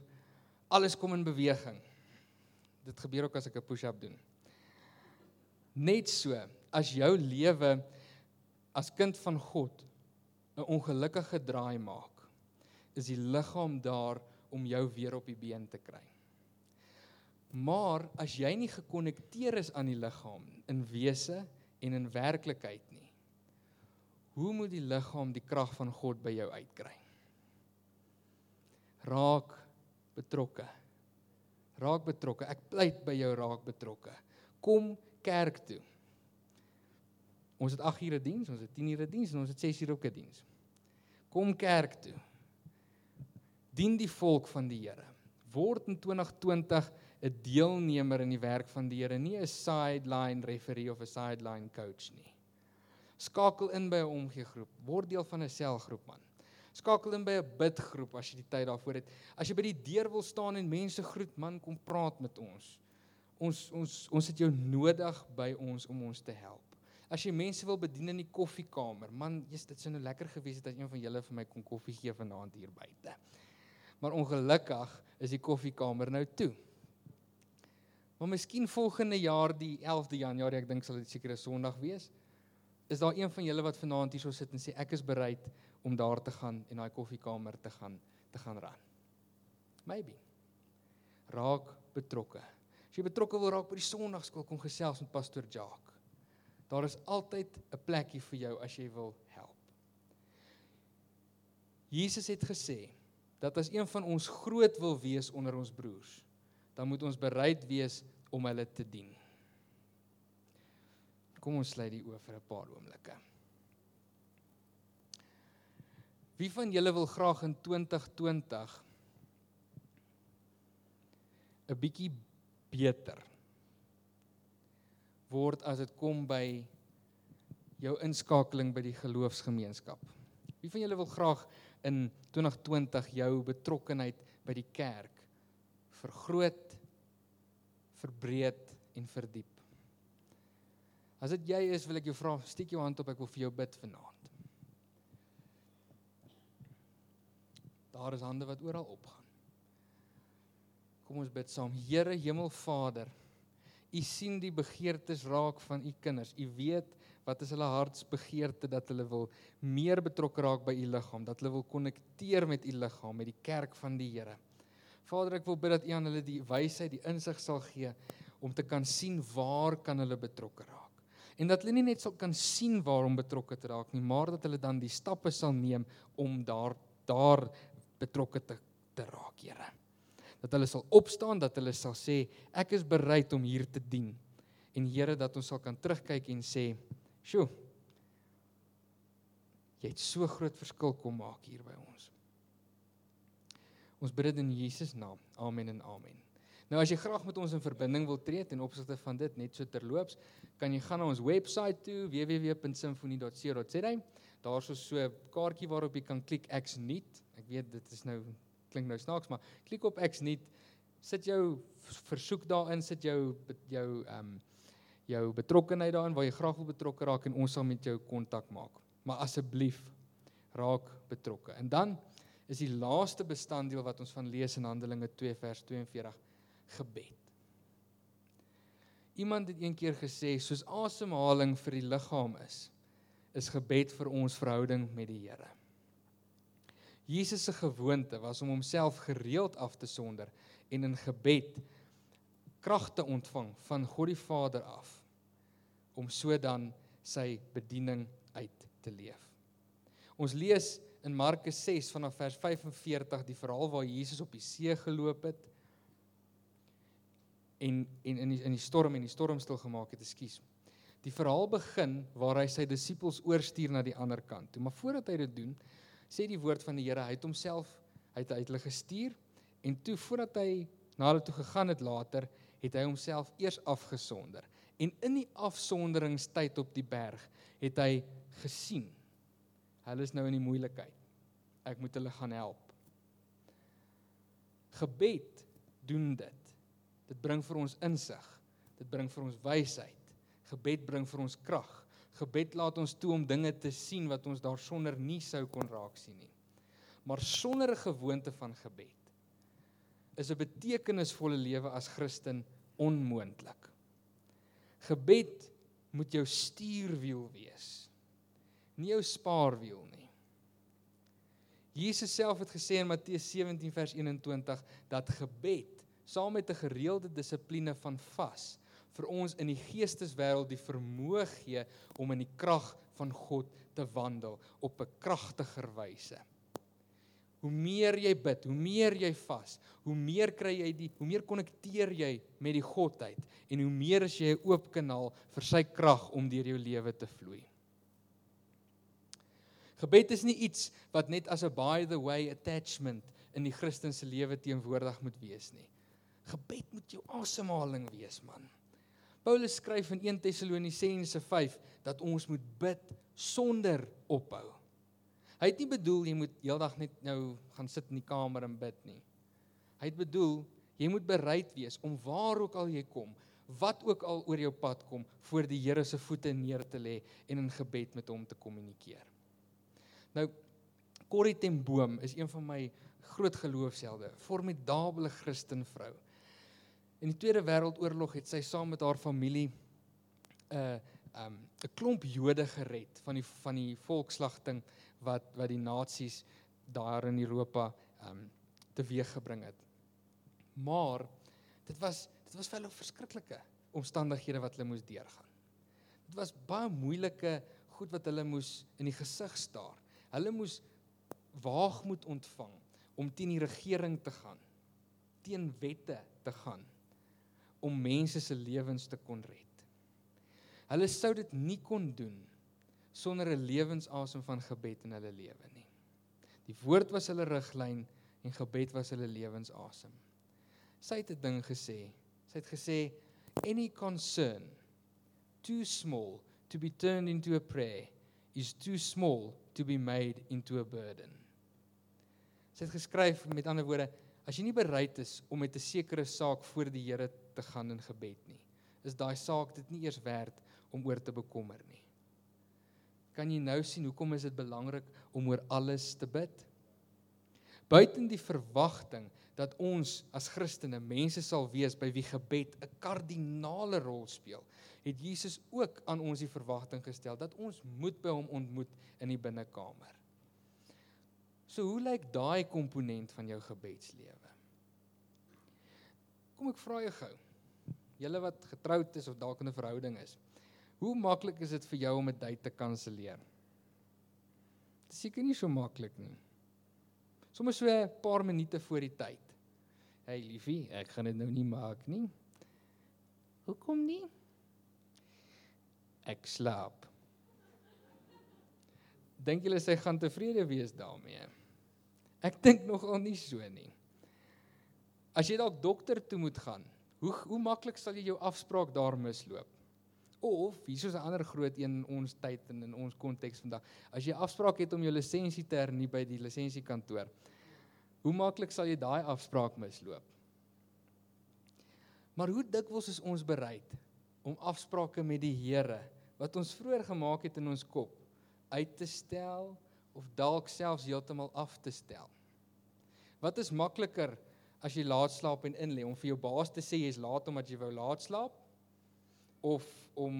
Alles kom in beweging. Dit gebeur ook as ek 'n push-up doen. Net so as jou lewe as kind van God 'n ongelukkige draai maak, is die liggaam daar om jou weer op die been te kry. Maar as jy nie gekonnekteer is aan die liggaam in wese en in werklikheid nie, hoe moet die liggaam die krag van God by jou uitkry? Raak betrokke. Raak betrokke. Ek pleit by jou raak betrokke. Kom kerk toe. Ons het 8 ure diens, ons het 10 ure diens en ons het 6 ure ook 'n diens. Kom kerk toe. Dien die volk van die Here. Word in 2020 'n deelnemer in die werk van die Here, nie 'n sideline referee of 'n sideline coach nie. Skakel in by 'n omgeegroep, word deel van 'n selgroep man. Skakel in by 'n bidgroep as jy die tyd daarvoor het. As jy by die deur wil staan en mense groet, man, kom praat met ons. Ons ons ons het jou nodig by ons om ons te help. As jy mense wil bedien in die koffiekamer, man, jy's dit sou nou lekker gewees het as een van julle vir my kon koffie gee vanaand hier buite. Maar ongelukkig is die koffiekamer nou toe. Maar miskien volgende jaar die 11de Januarie, ek dink sal dit seker 'n Sondag wees is daar een van julle wat vanaand hierso sit en sê ek is bereid om daar te gaan en daai koffiekamer te gaan te gaan ran. Maybe. Raak betrokke. As jy betrokke wil raak by die Sondagskool kom gesels met pastoor Jacques. Daar is altyd 'n plekkie vir jou as jy wil help. Jesus het gesê dat as een van ons groot wil wees onder ons broers, dan moet ons bereid wees om hulle te dien. Kom ons sluit die oë vir 'n paar oomblikke. Wie van julle wil graag in 2020 'n bietjie beter word as dit kom by jou inskakeling by die geloofsgemeenskap? Wie van julle wil graag in 2020 jou betrokkenheid by die kerk vergroot, verbreed en verdiep? As dit jy is, wil ek jou vra, steek jou hand op, ek wil vir jou bid vanaand. Daar is hande wat oral opgaan. Kom ons bid saam. Here Hemelvader, U sien die begeertes raak van U kinders. U weet wat is hulle hartsbegeerte dat hulle wil meer betrokke raak by U liggaam, dat hulle wil konnekteer met U liggaam, met die kerk van die Here. Vader, ek wil bid dat U aan hulle die wysheid, die insig sal gee om te kan sien waar kan hulle betrokke raak en dat hulle nie net sal kan sien waarom betrokke te raak nie, maar dat hulle dan die stappe sal neem om daar daar betrokke te te raak, Here. Dat hulle sal opstaan, dat hulle sal sê ek is bereid om hier te dien. En Here dat ons sal kan terugkyk en sê, "Sjoe. Jy het so groot verskil kom maak hier by ons." Ons bid dit in Jesus naam. Amen en amen. Nou as jy graag met ons in verbinding wil tree ten opsigte van dit net so terloops, kan jy gaan na ons webwerf toe www.symfonie.co.za. Daar's so 'n kaartjie waarop jy kan klik ek's nuut. Ek weet dit is nou klink nou snaaks, maar klik op ek's nuut. Sit jou versoek daarin, sit jou jou ehm um, jou betrokkeheid daarin waar jy graag wil betrokke raak en ons sal met jou kontak maak. Maar asseblief raak betrokke. En dan is die laaste bestanddeel wat ons van lees in Handelinge 2 vers 42 gebed. Iemand het eendag gesê soos asemhaling vir die liggaam is, is gebed vir ons verhouding met die Here. Jesus se gewoonte was om homself gereeld af te sonder en in gebed krag te ontvang van God die Vader af om sodan sy bediening uit te leef. Ons lees in Markus 6 vanaf vers 45 die verhaal waar Jesus op die see geloop het en en in die, in die storm en die storm stil gemaak het, ekskuus. Die verhaal begin waar hy sy disippels oorstuur na die ander kant. Toe, maar voordat hy dit doen, sê die woord van die Here, hy het homself uit uit hulle gestuur en toe voordat hy na hulle toe gegaan het later, het hy homself eers afgesonder. En in die afsonderingstyd op die berg het hy gesien hulle is nou in die moeilikheid. Ek moet hulle gaan help. Gebed doen dit. Dit bring vir ons insig. Dit bring vir ons wysheid. Gebed bring vir ons krag. Gebed laat ons toe om dinge te sien wat ons daarsonder nie sou kon raak sien nie. Maar sonder 'n gewoonte van gebed is 'n betekenisvolle lewe as Christen onmoontlik. Gebed moet jou stuurwiel wees. Nie jou spaarwiel nie. Jesus self het gesê in Matteus 17 vers 21 dat gebed saam met 'n gereelde dissipline van vas vir ons in die geesteswêreld die vermoë gee om in die krag van God te wandel op 'n kragtiger wyse. Hoe meer jy bid, hoe meer jy vas, hoe meer kry jy die hoe meer konnekteer jy met die Godheid en hoe meer is jy 'n oop kanaal vir sy krag om deur jou lewe te vloei. Gebed is nie iets wat net as 'n by the way attachment in die Christelike lewe teenwoordig moet wees nie. Gebed moet jou asemhaling wees, man. Paulus skryf in 1 Tessalonisense 5 dat ons moet bid sonder ophou. Hy het nie bedoel jy moet heeldag net nou gaan sit in die kamer en bid nie. Hy het bedoel jy moet bereid wees om waar ook al jy kom, wat ook al oor jou pad kom, voor die Here se voete neer te lê en in gebed met hom te kommunikeer. Nou Corrie ten Boom is een van my groot geloofshelde, formidable Christen vrou. In die Tweede Wêreldoorlog het sy saam met haar familie 'n uh, um 'n klomp Jode gered van die van die volkslagting wat wat die nasies daar in Europa um teweeggebring het. Maar dit was dit was vir hulle verskriklike omstandighede wat hulle moes deurgaan. Dit was baie moeilike goed wat hulle moes in die gesig staar. Hulle moes waagmoed ontvang om teen die regering te gaan, teen wette te gaan om mense se lewens te kon red. Hulle sou dit nie kon doen sonder 'n lewensasem van gebed in hulle lewe nie. Die woord was hulle riglyn en gebed was hulle lewensasem. Sy het 'n ding gesê. Sy het gesê any concern too small to be turned into a prayer is too small to be made into a burden. Sy het geskryf met ander woorde, as jy nie bereid is om met 'n sekere saak voor die Here te gaan in gebed nie, is daai saak dit nie eers werd om oor te bekommer nie. Kan jy nou sien hoekom is dit belangrik om oor alles te bid? Buiten die verwagting dat ons as Christene mense sal wees by wie gebed 'n kardinale rol speel, het Jesus ook aan ons die verwagting gestel dat ons moet by hom ontmoet in die binnekamer. So hoe lyk daai komponent van jou gebedslewe? Kom ek vra jou gou. Julle wat getroud is of dalk in 'n verhouding is. Hoe maklik is dit vir jou om 'n date te kanselleer? Dit seker nie so maklik nie. Sommige so 'n paar minute voor die tyd. Hey liefie, ek gaan dit nou nie maak nie. Hoekom nie? Ek slaap. Dink julle sy gaan tevrede wees daarmee? Ek dink nogal nie so nie. As jy dalk dokter toe moet gaan, hoe hoe maklik sal jy jou afspraak daar misloop? Of hier is 'n ander groot een in ons tyd en in ons konteks vandag. As jy afspraak het om jou lisensie te hernie by die lisensiekantoor, hoe maklik sal jy daai afspraak misloop? Maar hoe dikwels is ons bereid om afsprake met die Here wat ons vroeër gemaak het in ons kop uit te stel of dalk selfs heeltemal af te stel? Wat is makliker as jy laat slaap en in lê om vir jou baas te sê jy's laat omdat jy wou laat slaap of om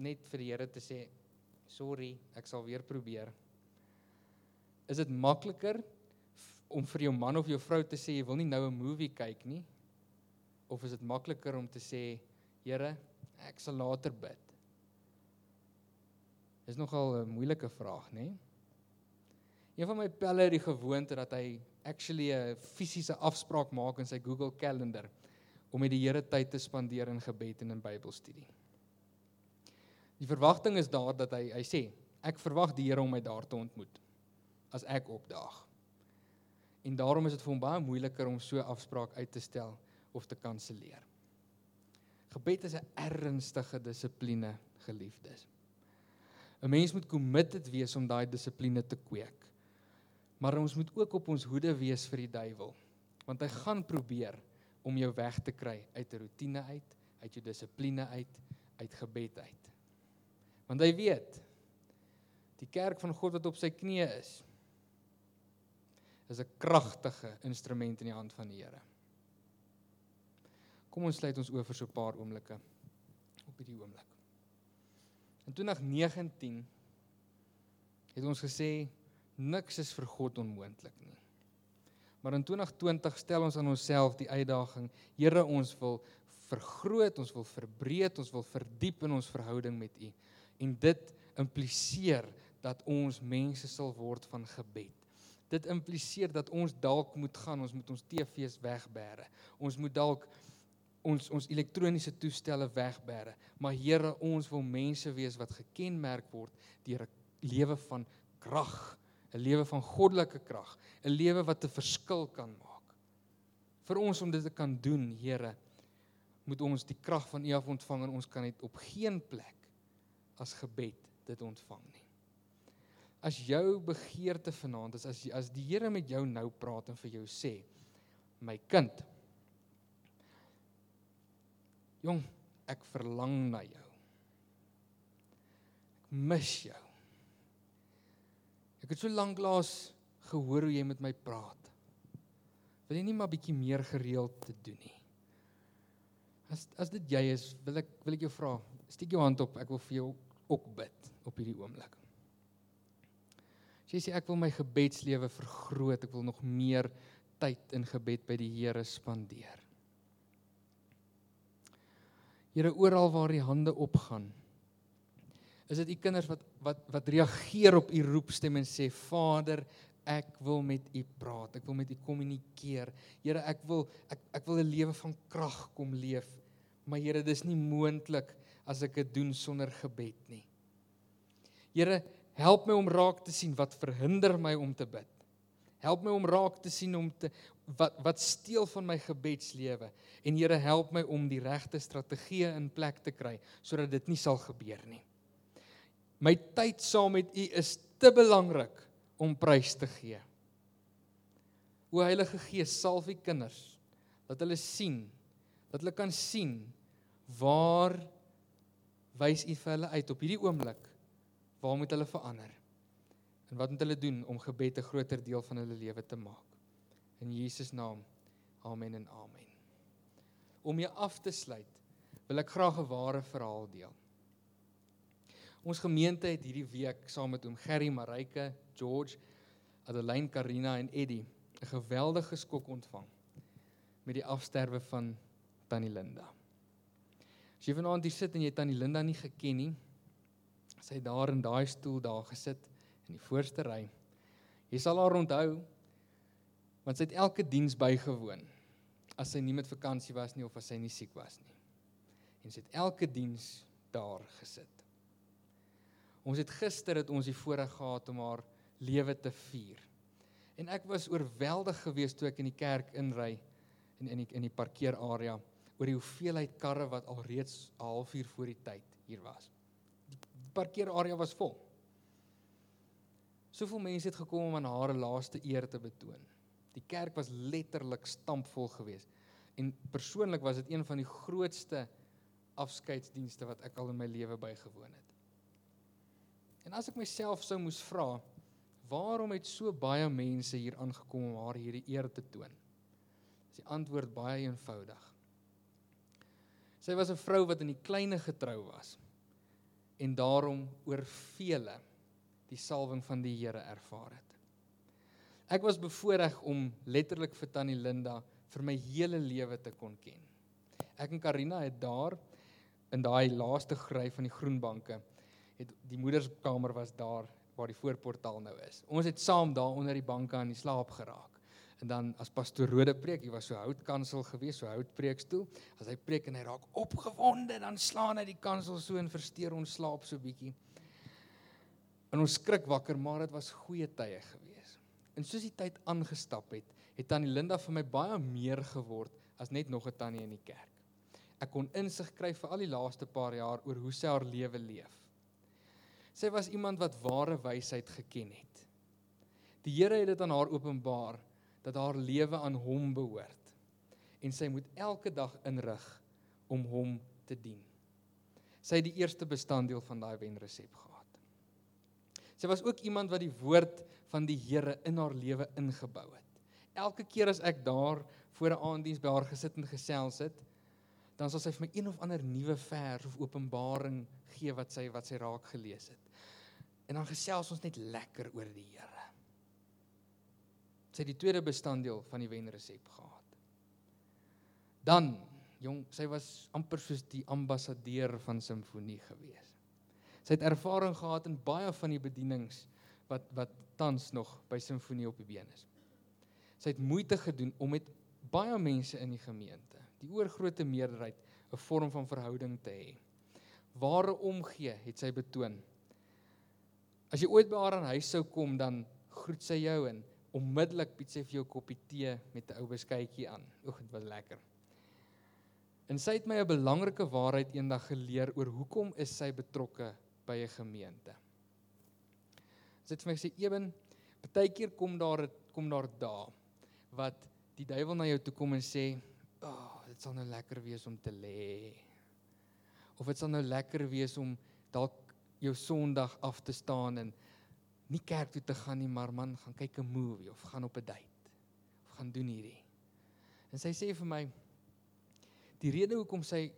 net vir die Here te sê sorry, ek sal weer probeer. Is dit makliker om vir jou man of jou vrou te sê jy wil nie nou 'n movie kyk nie of is dit makliker om te sê Here, ek sal later bid? Dis nogal 'n moeilike vraag, nê? Een van my pelle het die gewoonte dat hy actually 'n fisiese afspraak maak in sy Google Calendar om met die Here tyd te spandeer in gebed en in Bybelstudie. Die verwagting is daar dat hy hy sê, ek verwag die Here om my daar te ontmoet as ek opdaag. En daarom is dit vir hom baie moeiliker om so 'n afspraak uit te stel of te kanselleer. Gebed is 'n ernstige dissipline, geliefdes. 'n Mens moet committed wees om daai dissipline te kweek. Maar ons moet ook op ons hoede wees vir die duiwel, want hy gaan probeer om jou weg te kry uit 'n rotine uit, uit jou dissipline uit, uit gebed uit. Want hy weet die kerk van God wat op sy knieë is is 'n kragtige instrument in die hand van die Here. Kom ons sluit ons oë vir so 'n paar oomblikke op hierdie oomblik. In 2019 het ons gesê niks is vir God onmoontlik nie. Maar in 2020 stel ons aan onsself die uitdaging: Here, ons wil vergroot, ons wil verbreed, ons wil verdiep in ons verhouding met U. En dit impliseer dat ons mense sal word van gebed. Dit impliseer dat ons dalk moet gaan, ons moet ons TV's wegbêre. Ons moet dalk ons ons elektroniese toestelle wegbêre. Maar Here, ons wil mense wees wat gekenmerk word deur 'n lewe van krag, 'n lewe van goddelike krag, 'n lewe wat 'n verskil kan maak. Vir ons om dit te kan doen, Here, moet ons die krag van U af ontvang en ons kan dit op geen plek as gebed dit ontvang nie. As jou begeerte vanaand is as as die Here met jou nou praat en vir jou sê, my kind, jong, ek verlang na jou. Ek mis jou. Ek het so lank laas gehoor hoe jy met my praat. Wil jy nie maar bietjie meer gereeld te doen nie? As as dit jy is, wil ek wil ek jou vra, steek jou hand op. Ek wil vir jou ook bid op hierdie oomblik. As jy sê ek wil my gebedslewe vergroot, ek wil nog meer tyd in gebed by die Here spandeer. Here oral waar die hande opgaan, is dit u kinders wat wat wat reageer op u roepstem en sê Vader, ek wil met u praat. Ek wil met u kommunikeer. Here, ek wil ek ek wil 'n lewe van krag kom leef. Maar Here, dis nie moontlik as ek dit doen sonder gebed nie. Here, help my om raak te sien wat verhinder my om te bid. Help my om raak te sien om te wat wat steel van my gebedslewe en Here help my om die regte strategieë in plek te kry sodat dit nie sal gebeur nie. My tyd saam met U is te belangrik om prys te gee. O Heilige Gees, salf U kinders dat hulle sien, dat hulle kan sien waar wys U vir hulle uit op hierdie oomblik waar moet hulle verander? En wat moet hulle doen om gebed 'n groter deel van hulle lewe te maak? In Jesus naam. Amen en amen. Om jou af te sluit, wil ek graag 'n ware verhaal deel. Ons gemeente het hierdie week saam met oom Gerry, Marike, George, Adeline, Karina en Eddie 'n geweldige skok ontvang met die afsterwe van Tannie Linda. As jy vanaand hier sit en jy Tannie Linda nie geken nie, sy het daar in daai stoel daar gesit in die voorste ry. Jy sal haar onthou want sy het elke diens bygewoon as sy nie met vakansie was nie of as sy nie siek was nie. En sy het elke diens daar gesit. Ons het gister het ons die voorreg gehad om haar lewe te vier. En ek was oorweldig geweest toe ek in die kerk inry en in die in die parkeerarea oor die hoeveelheid karre wat alreeds 'n halfuur voor die tyd hier was. Die parkeerarea was vol. Soveel mense het gekom om aan haar laaste eer te betoon. Die kerk was letterlik stampvol geweest. En persoonlik was dit een van die grootste afskeidsdienste wat ek al in my lewe bygewoon het. En as ek myself sou moes vra, waarom het so baie mense hier aangekom om haar hierdie eer te toon? Is die antwoord baie eenvoudig. Sy was 'n vrou wat in die kleine getrou was en daarom oor vele die salwing van die Here ervaar het. Ek was bevoorreg om letterlik vir Tannie Linda vir my hele lewe te kon ken. Ek en Karina het daar in daai laaste gry van die groenbanke het die moederskamer was daar waar die voorportaal nou is. Ons het saam daar onder die banke aan die slaap geraak. En dan as pastoor Rode preek, hy was so houtkansel gewees, so houtpreekstoel. As hy preek en hy raak opgewonde, dan slaan hy die kansel so en versteur ons slaap so bietjie. En ons skrik wakker, maar dit was goeie tye gewees. En soos die tyd aangestap het, het tannie Linda vir my baie meer geword as net nog 'n tannie in die kerk. Ek kon insig kry vir al die laaste paar jaar oor hoe sy haar lewe leef. Sy was iemand wat ware wysheid geken het. Die Here het dit aan haar openbaar dat haar lewe aan hom behoort en sy moet elke dag inrig om hom te dien. Sy het die eerste bestanddeel van daai wenresep gehad. Sy was ook iemand wat die woord van die Here in haar lewe ingebou het. Elke keer as ek daar voor 'n aanddiens by haar gesit en gesels het, dan sal sy vir my een of ander nuwe vers of openbaring gee wat sy wat sy raak gelees het. En dan gesels ons net lekker oor die Here. Sy het die tweede bestanddeel van die wenresep gehad. Dan, jong, sy was amper soos die ambassadeur van simfonie gewees. Sy het ervaring gehad in baie van die bedienings wat wat tans nog by simfonie op die been is. Sy het moeite gedoen om met baie mense in die gemeente die oorgrootste meerderheid 'n vorm van verhouding te hê. Ware omgee het sy betoon As jy ooit by haar aan huis sou kom, dan groet sy jou en onmiddellik bied sy vir jou 'n koppie tee met 'n ou beskuitjie aan. Oek, dit was lekker. En sy het my 'n belangrike waarheid eendag geleer oor hoekom is sy betrokke by 'n gemeente. Sy het vir my gesê, "Eben, baie keer kom daar kom daar dae wat die duiwel na jou toe kom en sê, "Ag, oh, dit sal nou lekker wees om te lê." Of dit sal nou lekker wees om dalk jou Sondag af te staan en nie kerk toe te gaan nie, maar man, gaan kyk 'n movie of gaan op 'n date of gaan doen hierdie. En sy sê vir my die rede hoekom sy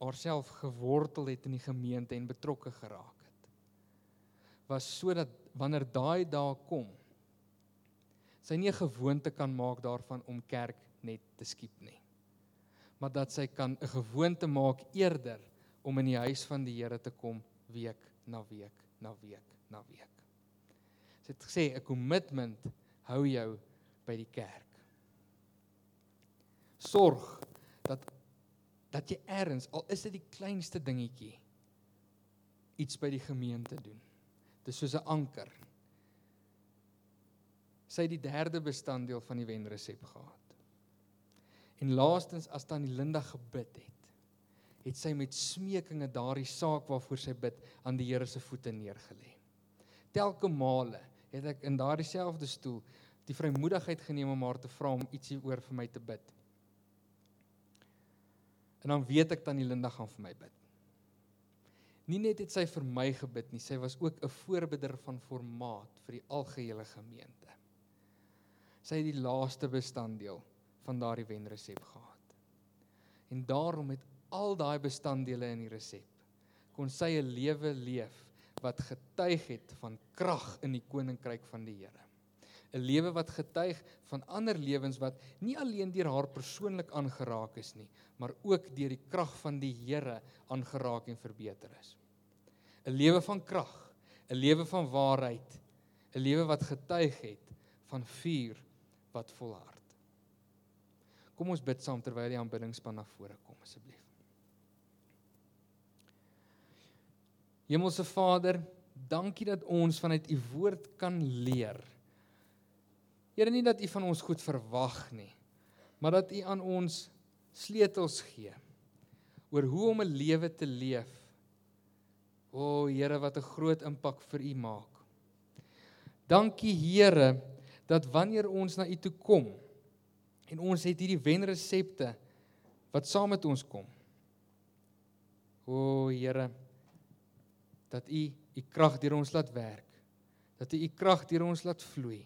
haarself gewortel het in die gemeente en betrokke geraak het was sodat wanneer daai dae kom sy nie 'n gewoonte kan maak daarvan om kerk net te skiep nie. Maar dat sy kan 'n gewoonte maak eerder om in die huis van die Here te kom week na week na week na week. Sy het gesê 'n kommitment hou jou by die kerk. Sorg dat dat jy erns al is dit die kleinste dingetjie iets by die gemeente doen. Dit is soos 'n anker. Sy het die derde bestanddeel van die wenresep gehad. En laastens as tannie Linda gebid het, het sy met smekinge daardie saak waarvoor sy bid aan die Here se voete neergelê. Telke male het ek in daardie selfde stoel die vrymoedigheid geneem om haar te vra om ietsie oor vir my te bid. En dan weet ek tannie Linda gaan vir my bid. Nie net het sy vir my gebid nie, sy was ook 'n voorbidder van formaat vir die algehele gemeente. Sy het die laaste bestanddeel van daardie wenresep gehad. En daarom het al daai bestanddele in die resep kon sy 'n lewe leef wat getuig het van krag in die koninkryk van die Here. 'n Lewe wat getuig van ander lewens wat nie alleen deur haar persoonlik aangeraak is nie, maar ook deur die krag van die Here aangeraak en verbeter is. 'n Lewe van krag, 'n lewe van waarheid, 'n lewe wat getuig het van vuur wat volhard. Kom ons bid saam terwyl die aanbiddingspan na vore kom asseblief. Hemelse Vader, dankie dat ons vanuit u woord kan leer. Here nie dat u van ons goed verwag nie, maar dat u aan ons sleutels gee oor hoe om 'n lewe te leef. O Here, wat 'n groot impak vir u maak. Dankie Here dat wanneer ons na u toe kom en ons het hierdie wenresepte wat saam met ons kom. O Here, dat u u krag deur ons laat werk. Dat u u krag deur ons laat vloei.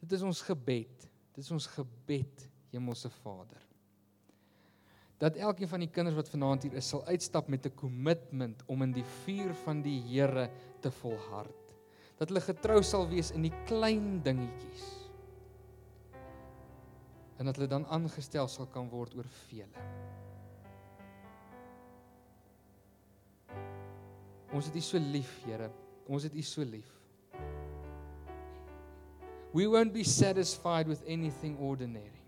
Dit is ons gebed. Dit is ons gebed, Hemelse Vader. Dat elkeen van die kinders wat vanaand hier is, sal uitstap met 'n kommitment om in die vuur van die Here te volhard. Dat hulle getrou sal wees in die klein dingetjies. En dat hulle dan aangestel sal kan word oor vele. Ons het U so lief, Here. Ons het U so lief. We won't be satisfied with anything ordinary.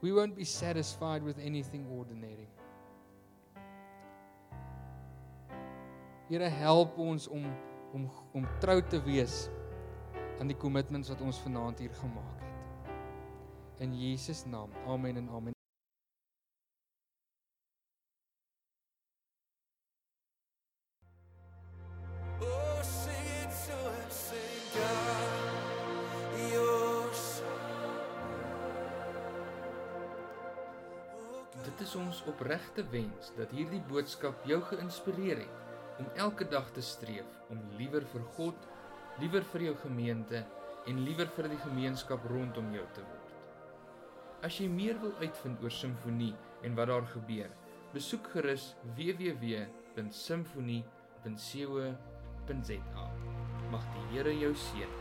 We won't be satisfied with anything ordinary. Here help ons om om om trou te wees aan die kommitments wat ons vanaand hier gemaak het. In Jesus naam. Amen en amen. Oh. Dit is ons opregte wens dat hierdie boodskap jou geïnspireer het om elke dag te streef om liewer vir God, liewer vir jou gemeente en liewer vir die gemeenskap rondom jou te word. As jy meer wil uitvind oor simfonie en wat daar gebeur, besoek gerus www.simfonie.co.za. Mag die Here jou seën.